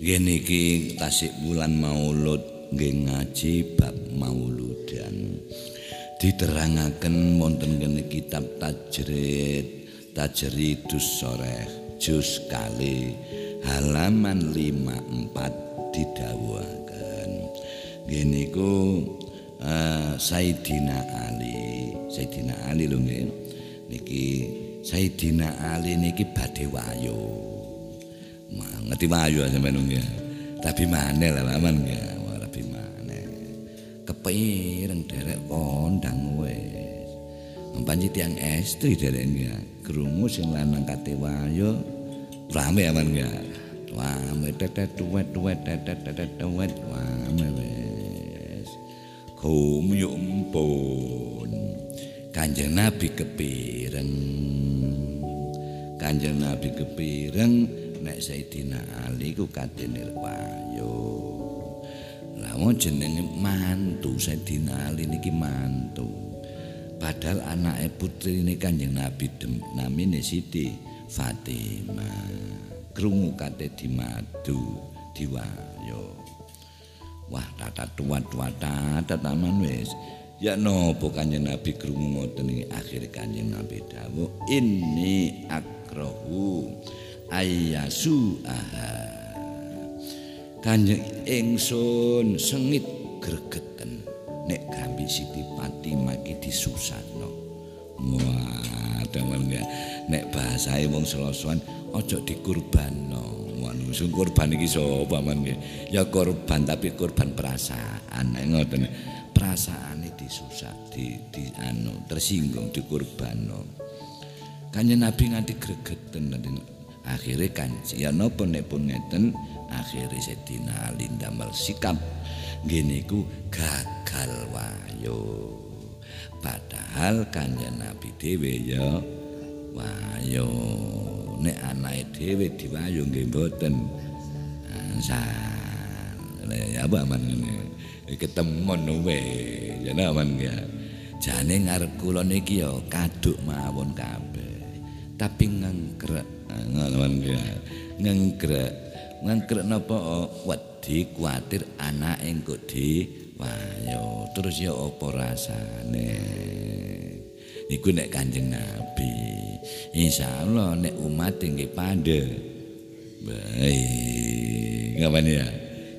Ngene iki tasik bulan Maulud nggih ngaji bab mauludan. Diterangaken wonten kene kitab Tajrid, Tajridus Soreh, juz kali halaman 54 didhawuhaken. Ngene iku uh, Sayyidina Ali, Sayyidina Ali lho nggih. Niki Sayyidina Ali niki badhe wayo. Ngerti mayu sampean nggih. Tapi maneh lah aman nggih. Tapi maneh. Kepireng derek kondang wis. Mpanci tiang estri derek nggih. Krungu sing lanang kate wayu rame aman nggih. Rame tetet tuwet tuwet tetet tetet tuwet rame wis. Kumyuk empun. Kanjeng Nabi kepireng. Kanjeng Nabi kepireng nek Sayyidina Ali ku kadene wayo. Lah wong jenenge mantu Sayyidina Ali niki mantu. Padahal anake putri ini Kanjeng Nabi dem namine Siti Fatimah. Krungu kate di madu diwayo. Wah, tata tua-tua tata wis. Ya nopo Kanjeng Nabi krungu ngoten iki akhir Kanjeng Nabi dawuh ini akrahu ayasu aha kanjeng ingsun sengit gregeten nek gambi Siti Fatimah iki disusahno. Wah temen nek bahasae wong selosoan aja dikurbanno. Ngono sing kurban iki sapa men ya korban tapi korban perasaan. Ngoten perasaane disusah di, di anu tersinggung dikurbanno. Kanjeng Nabi nganti gregeten akhirnya kan ya nopo nek pun ngeten akhirnya Sayyidina Ali ndamel sikap. Gini ku gagal wayo. Padahal kanjeng Nabi dhewe ya wayo. Nek anake dhewe diwayo nggih mboten. Ya apa man ngene? Ketemon we ya aman ya jane ngarep kula niki ya kaduk mawon kabeh. Tapi ngengkrek ngono ngengkrek ngengkrek napa wedi kuatir anake engko di wayo terus ya apa rasane iku nek kanjeng nabi insyaallah nek umat nggih pande baik ngapain ya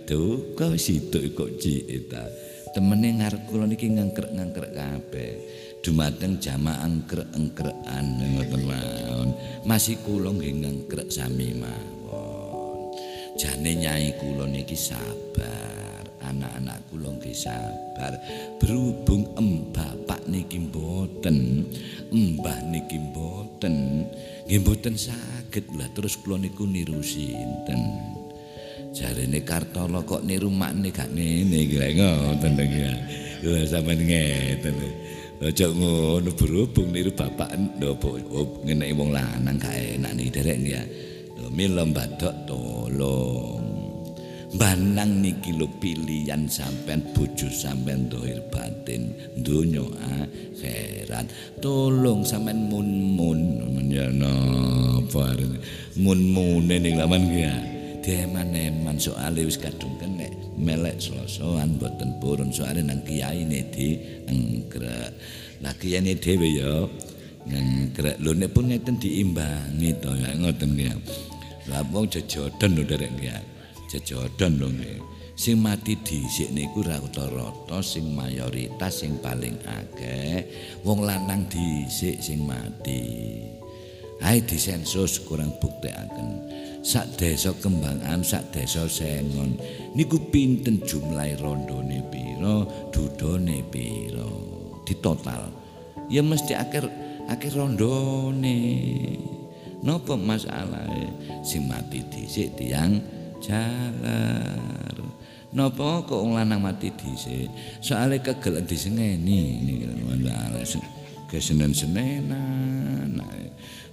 tuh kau situ kok cik temene ngarep kula niki ngengkrek-ngengkrek kabeh dumateng jamaah angkrek-angkrekan ngoten mawon. Masih kula nggih ngengkrek sami mawon. Jane nyai kula niki sabar. Anak-anak kula nggih sabar. Berhubung em bapak niki mboten mbah niki mboten nggih mboten saged. Lah terus kula niku niru sinten? Jarene kartolo kok niru makne gak ngene kira ngoten to ya sampeyan ngeten Aja ngono berhubung niru bapak ndopo ngene wong lanang gak enak nih derek ya. Mila mbadok tolong. Banang niki lho pilihan sampean bojo sampean dohir batin donya akhirat. Tolong sampean mun-mun ya napa mun-mune ning laman ya. Deman-eman soalé wis kadung kenek melek selosoan boten purun soalé nang kiai ne di engkrek. Lah kiai ne dhewe ya ngengkrek. Lho nek pun ngeten diimbangi to ya ngoten ya. Lah wong jejoden lho derek ya. Jejoden lho. Sing mati dhisik niku rata-rata sing mayoritas sing paling akeh wong lanang dhisik sing mati. Hai disensus kurang buktekaken. Sak desa kembangan sak desa sengon. Niku pinten jumlahe rondone pira dudone pira? Ditotal. Ya mesti akhir akhir rondone. Napa masalahe sing mati dhisik tiyang jalar. Napa kok wong lanang mati dhisik? Soalé kegel disengeni niki kesenen-senenan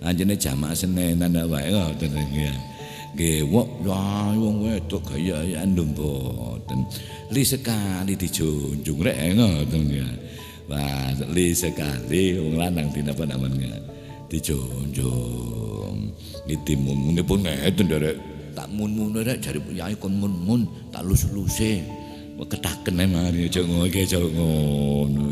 anjene jamaah senenan wae ngoten iki gewok ya wong wedok gaya-gayaan mboten li sekali dijunjung rek ngoten ya wah li sekali wong lanang dinapa namanya dijunjung ngitimun pun ngeten derek tak mun-mun rek jare yai kon mun-mun tak lus-luse. Ketaken mari aja ngono iki aja ngono.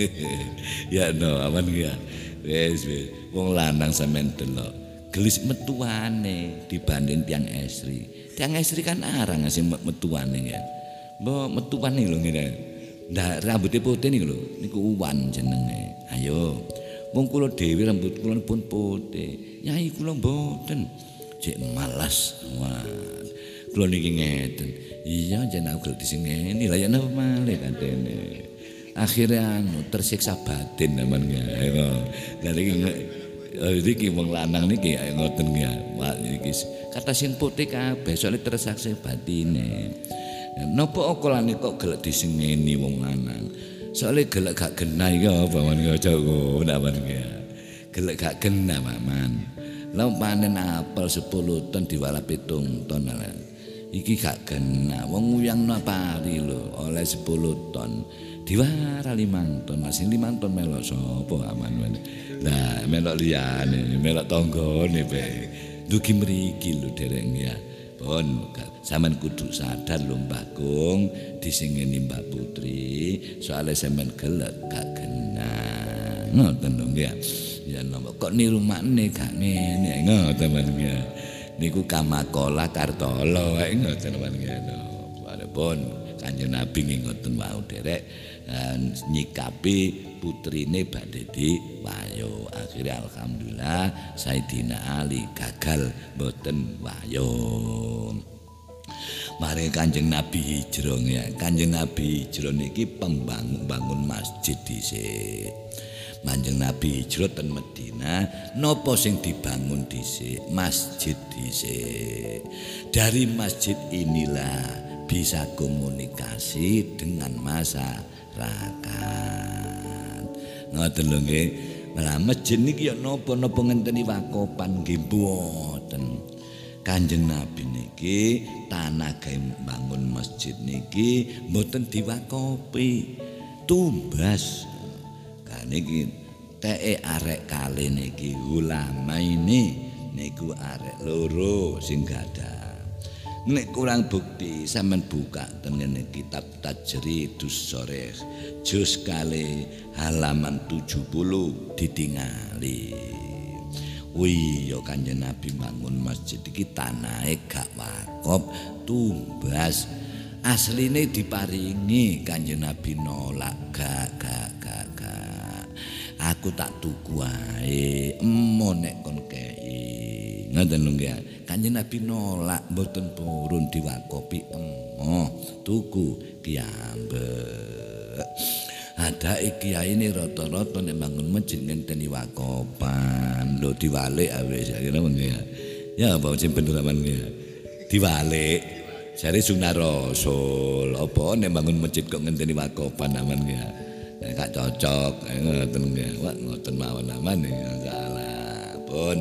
ya no aman ya. Wis wong lanang sampean delok. Gelis metuane dibanding tiang esri. Tiang esri kan arang sing metuane ya. Mbok metuane lho ngene. Ndak rambutnya putih nih lho, niku uwan jenenge. Ayo, wong kula dhewe rambut kula pun putih. Nyai kula mboten. Cek malas. Wah. Kula niki ngeten. Iya jeneng aku disingeni lah ya napa malih katene. Akhirnya anu tersiksa batin namanya. Ayo. Lah iki iki wong lanang niki ngoten ya. Wah iki kata sing putih kabeh soalnya tersiksa batine. Napa okolane kok gelek disengeni wong lanang? Soale gelek gak genah iki apa aja ngono man Gelek gak genah maman. Lah panen apel 10 ton diwala 7 ton. Iki gak genah. Wong uyang napari lho oleh 10 ton. Diwara 5 ton, masih 5 ton melok sapa aman man. Lah melok liyane, melok tanggane pe. Dugi mriki lho dereng ya. Pun sampean kudu sadar lho Mbah Gung disingeni Mbak Putri soalnya sampean gelek gak genah. Ngoten lho nggih. Ya napa kok niru makne gak ngene ngoten nggih. Niku kamakola kartolo wae ngoten nggih. Walaupun Kanjeng Nabi ngoten wau derek nyikapi putrine badhe wayo. Akhirnya alhamdulillah Sayyidina Ali gagal boten wayo. Mari Kanjeng Nabi hijrah ya Kanjeng Nabi hijrah niki pembangun bangun masjid dhisik Manjeng Nabi hijrah ten Medina nopo sing dibangun dhisik masjid dhisik dari masjid inilah bisa komunikasi dengan masa rakan. Ngoten lho nggih. Lah masjid niki ya napa-napa ngenteni wakopan nggih mboten. Kanjeng Nabi niki tanah gawe bangun masjid niki mboten diwakopi. Tumbas. Niki teke arek kali niki ulama ini niku arek loro sing gadah Nek kurang bukti sampean buka tengene kitab Tajridus Sharih juz kali halaman 70 ditingali. Wih, yo kanjeng Nabi bangun masjid iki tanahe gak wakop tumbas. Asline diparingi kanjeng Nabi nolak gak gak. Aku tak tuku ae, emo nek kon kei. Ngoten lho nggih. Kanjeng Nabi nolak mboten purun diwakopi emoh tuku kiambek. Ada iki ini rata-rata nek bangun masjid ngenteni wakopan. Lho diwalik awis kira ya. Ya apa sing bener aman ya. Diwalik. Jare sunah rasul. Apa nek bangun masjid kok ngenteni wakopan aman ya. Gak cocok ngoten ya. Wah ngoten mawon aman ya. Salah. Pun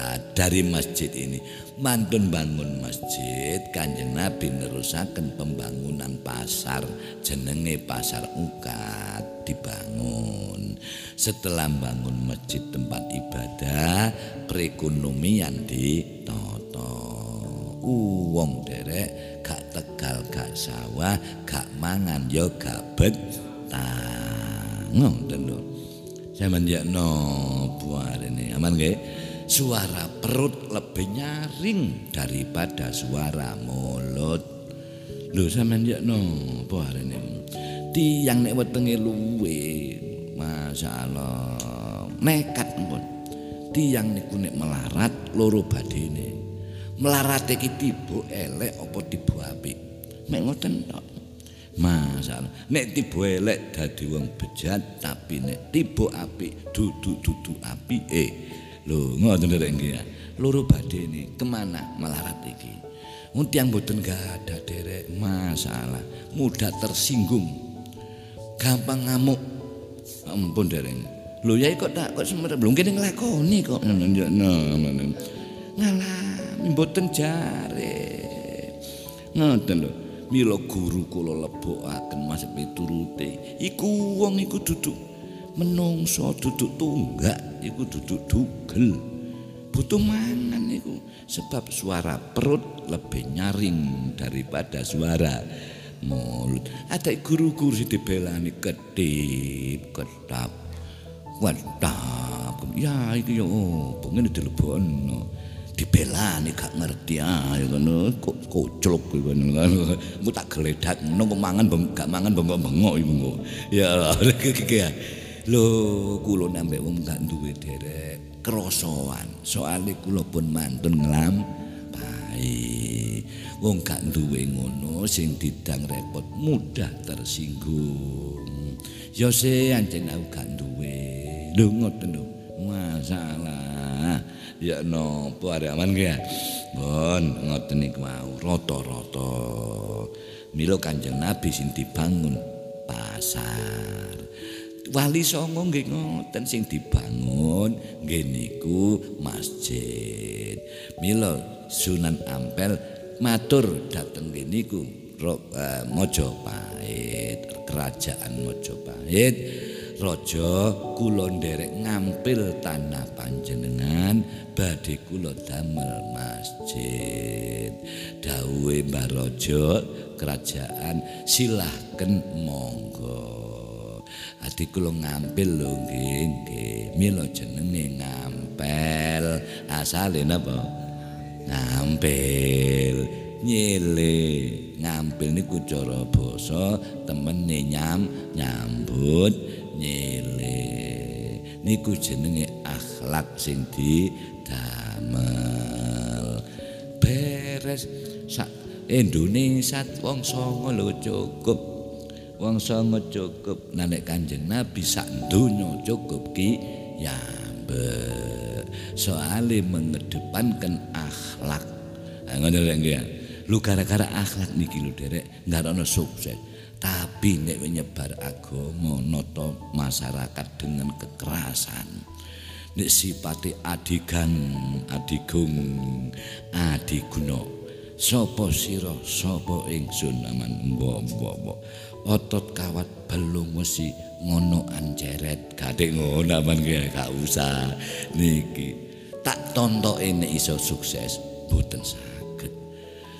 Nah, dari masjid ini mantun bangun masjid kanjeng Nabi nerusaken pembangunan pasar jenenge pasar ukat dibangun setelah bangun masjid tempat ibadah perekonomian di toto uwong derek gak tegal gak sawah gak mangan yo gak betah ngoten lho sampeyan ya no aman nggih suara perut lebih nyaring daripada suara mulut. Lho sampean ya no, apa arene? Tiang nek wetenge luwe, masyaallah. Nekat pun. Tiang niku nek melarat loro badine. Melarat iki tiba elek apa tiba apik. Mek ngoten tok. Masalah. Nek tiba elek dadi wong bejat tapi nek tiba apik dudu-dudu apike. Eh. Lho, ngoten rek nggih. Loro badhe ini ke mana melarat iki? Untiang boten gak ada derek masalah, mudah tersinggung, gampang ngamuk. Ampun derek. Lho ya kok tak kok semer belum kene nglakoni kok. Ngalami boten jare. Ngoten lho. Mila guru kula lebokaken Mas piturute. Iku wong iku duduk menungso duduk tunggak iku duduk dugel butuh mangan niku sebab suara perut lebih nyaring daripada suara mulut. Ada guru-guru sing dibelani kedip, ketap, wadap. Ya iki yo oh, ngene dilebono. Dibelani gak ngerti ah ngono. Kok koclok ngono kan. Engko tak geledak ngono mangan gak mangan bengok-bengok iku ya iki ya. Lho kula nambah wong gak duwe derek krosoan soalé kula pun mantun nglam. Bae wong gak duwe ngono sing didang repot mudah tersinggung. Ya se anjen aku gak duwe. Lho ngoten lho. Masalah ya nopo ki ya? Bon ngoten niku mau rata-rata. Mila kanjeng nabi sing dibangun pasar. Wali songo nggih ngoten sing dibangun nggih niku masjid. Mila sunan ampel matur dhateng nggih niku uh, Mojopahit kerajaan Mojopahit Raja kula nderek ngampil tanah panjenengan badhe kula damel masjid. Dawuhe Mbah Raja kerajaan silahken monggo. Ati kula ngampil lho nggih nggih. Mila jenenge ngampel. Asale napa? Ngampil. Nyele. Ngampil niku cara basa temene nyam nyambut. Nyele niku jenenge akhlak sing didamel. Beres. Sak Indonesia wong songo lho cukup. Wong songo cukup. Nek kanjeng nabi sak donya cukup ki. Ya soalnya mengedepankan akhlak. Ngono lho lu gara-gara akhlak niki lho derek. Nggak ada sukses tapi nek nyebar agama nata masyarakat dengan kekerasan. Nek sipate adigan adigung adiguna sapa sira sapa ingsun aman mbok otot kawat belum mesti ngono anjeret gadek ngono aman gak usah niki. Tak tontok ini iso sukses boten sakit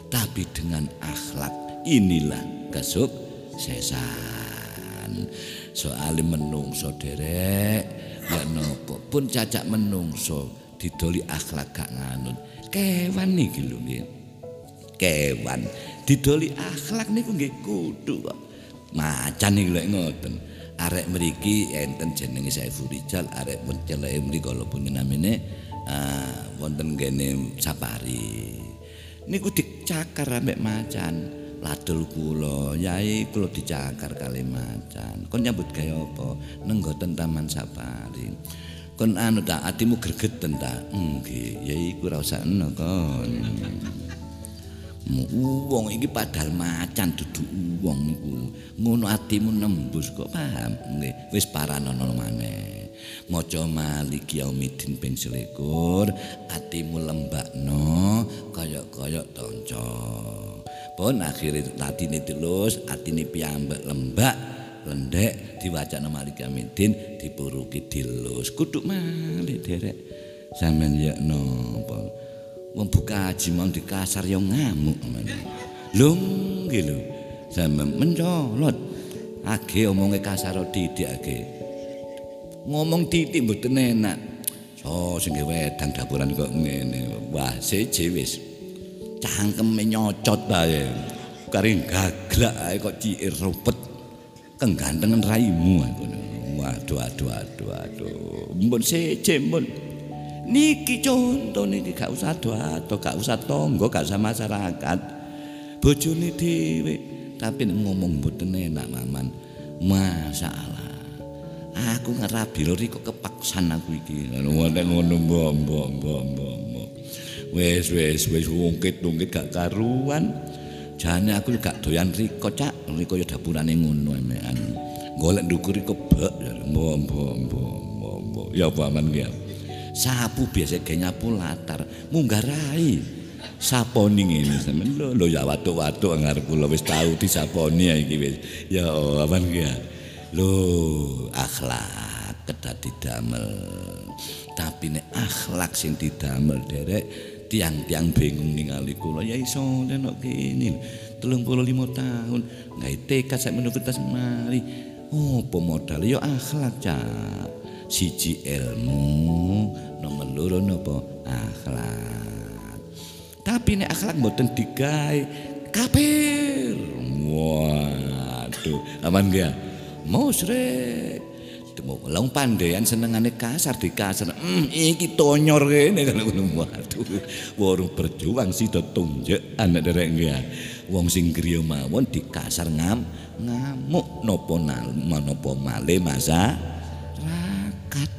tapi dengan akhlak inilah kesuk sesan. Soal menungso derek. Ya nopo pun cacak menungso didoli akhlak gak nganut. Kewan niki lho nggih. Kewan. Didoli akhlak niku nggih kudu kok. Macan iki lek ngoten. Arek mriki enten jenenge Saiful Rijal arek pun celeke mriki kala pun namine uh, wonten kene sapari. Niku dicakar ambek macan ladul kula. Yai kula dicakar kali macan. Kon nyambut gawe apa? Nenggoten taman safari kon anu tak atimu gregeten ta? Nggih yai ku ora usah eno kon. Wong iki padahal macan dudu wong niku. Ngono atimu nembus kok paham? Nggih wis paranono maneh. Maca malik yaumidin ping 21 atimu lembakno kaya-kaya tanca pun akhirnya latine tulus atine piyambak lembak lendek diwaca nama Malik Yamidin dipuruki dilus. Kuduk malik derek. Sampean ya napa membuka haji mau di kasar yang ngamuk lho nggih lho. Sampean mencolot. Age omongnya kasar didik age. Ngomong titik mboten enak. So sing wedang dapuran kok ngene. Wah seje wis cangkeme nyocot bae. Karing gaglak ae kok ciir rupet. Kenggantengan raimu. Waduh aduh aduh aduh. Mbon seje mbon. Niki contoh niki gak usah aduh gak usah tonggo, gak usah masyarakat. Bojone dhewe tapi ngomong mboten enak maman. Masalah. Aku ngerabi lho kok kepaksan aku iki. Ngono ngono mbok mbok mbok wis wis wis wungkit-wungkit gak karuan. Jane aku gak doyan riko cak, riko ya dapurane ngono emekan. Golek ndukur bek, mbok mbok mbok Ya apa aman ya. Sapu biasa ge nyapu latar, munggah rai. Saponi ngene sampean lho lho ya watu-watu ngarep kula wis tau disaponi iki wis. Ya aman ya. Lho akhlak kedah didamel. Tapi nek akhlak sing didamel derek tiang-tiang bingung ningali kula ya iso nek kene. 35 tahun gawe tekad sak universitas mari. Apa modal ya akhlak cak. Siji ilmu, nomor loro napa akhlak. Tapi nek akhlak mboten digawe kafir. Waduh, aman gak? Musyrik. Temu long pandean senengane kasar di kasar. Hmm, iki tonyor kene kalau ngono. Waduh, warung berjuang sih do tunjuk anak derek gak. Wong sing griya mawon di kasar ngam ngamuk nal nopo male masa rakat.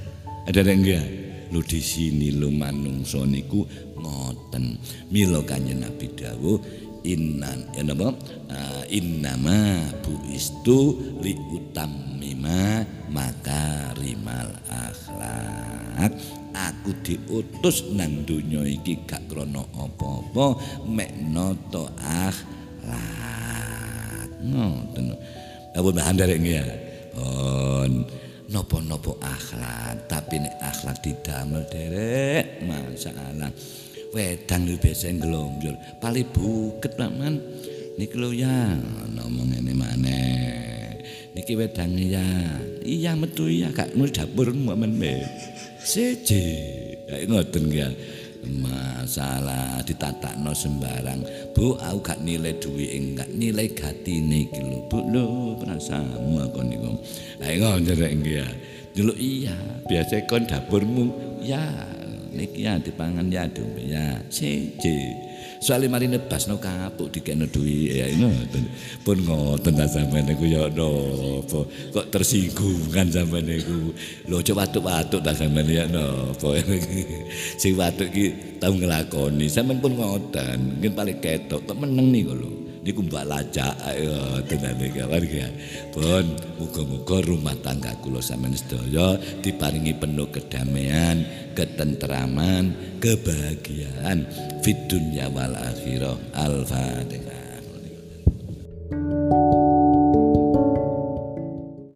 Ada derek gak? Lu di sini lu manungsa niku ngoten. Mila kanjeng Nabi dawuh innan. Ya napa uh, innama buistu li utammima makarimal akhlak. Aku diutus nang donya iki gak krana apa-apa mek nata akhlak. Ngoten. Apa bahan derek ya. On nopo-nopo akhlak tapi nek akhlak didamel derek. Masalah wedang lu biasa ngelongjol paling buket man. Niki lo ya ngomong ini mana niki wedang ya. Iya metu iya kak mau dapur men be. Seje kayak ngoten ya. Masalah ditata sembarang. Bu aku gak nilai duit enggak nilai gati niki lo bu lo perasa mau kon niku. Kayak ngoten ya. Dulu iya biasa kon dapurmu ya niki ya dipangan ya dombe ya. Siji soalnya mari nebas no kapuk dikene duwi ya ngoten pun ngoten ta sampean niku ya napa kok tersinggung kan sampean niku? Lho coba watuk-watuk ta sampean ya napa sing watuk iki tau nglakoni. Sampean pun ngoten mungkin paling ketok kok meneng niku lho niku mbak lacak ayo tenane kawan ya. Pun muga-muga rumah tangga kula sampean sedaya diparingi penuh kedamaian ketentraman kebahagiaan. Fit dunya wal akhirah. Al fatihah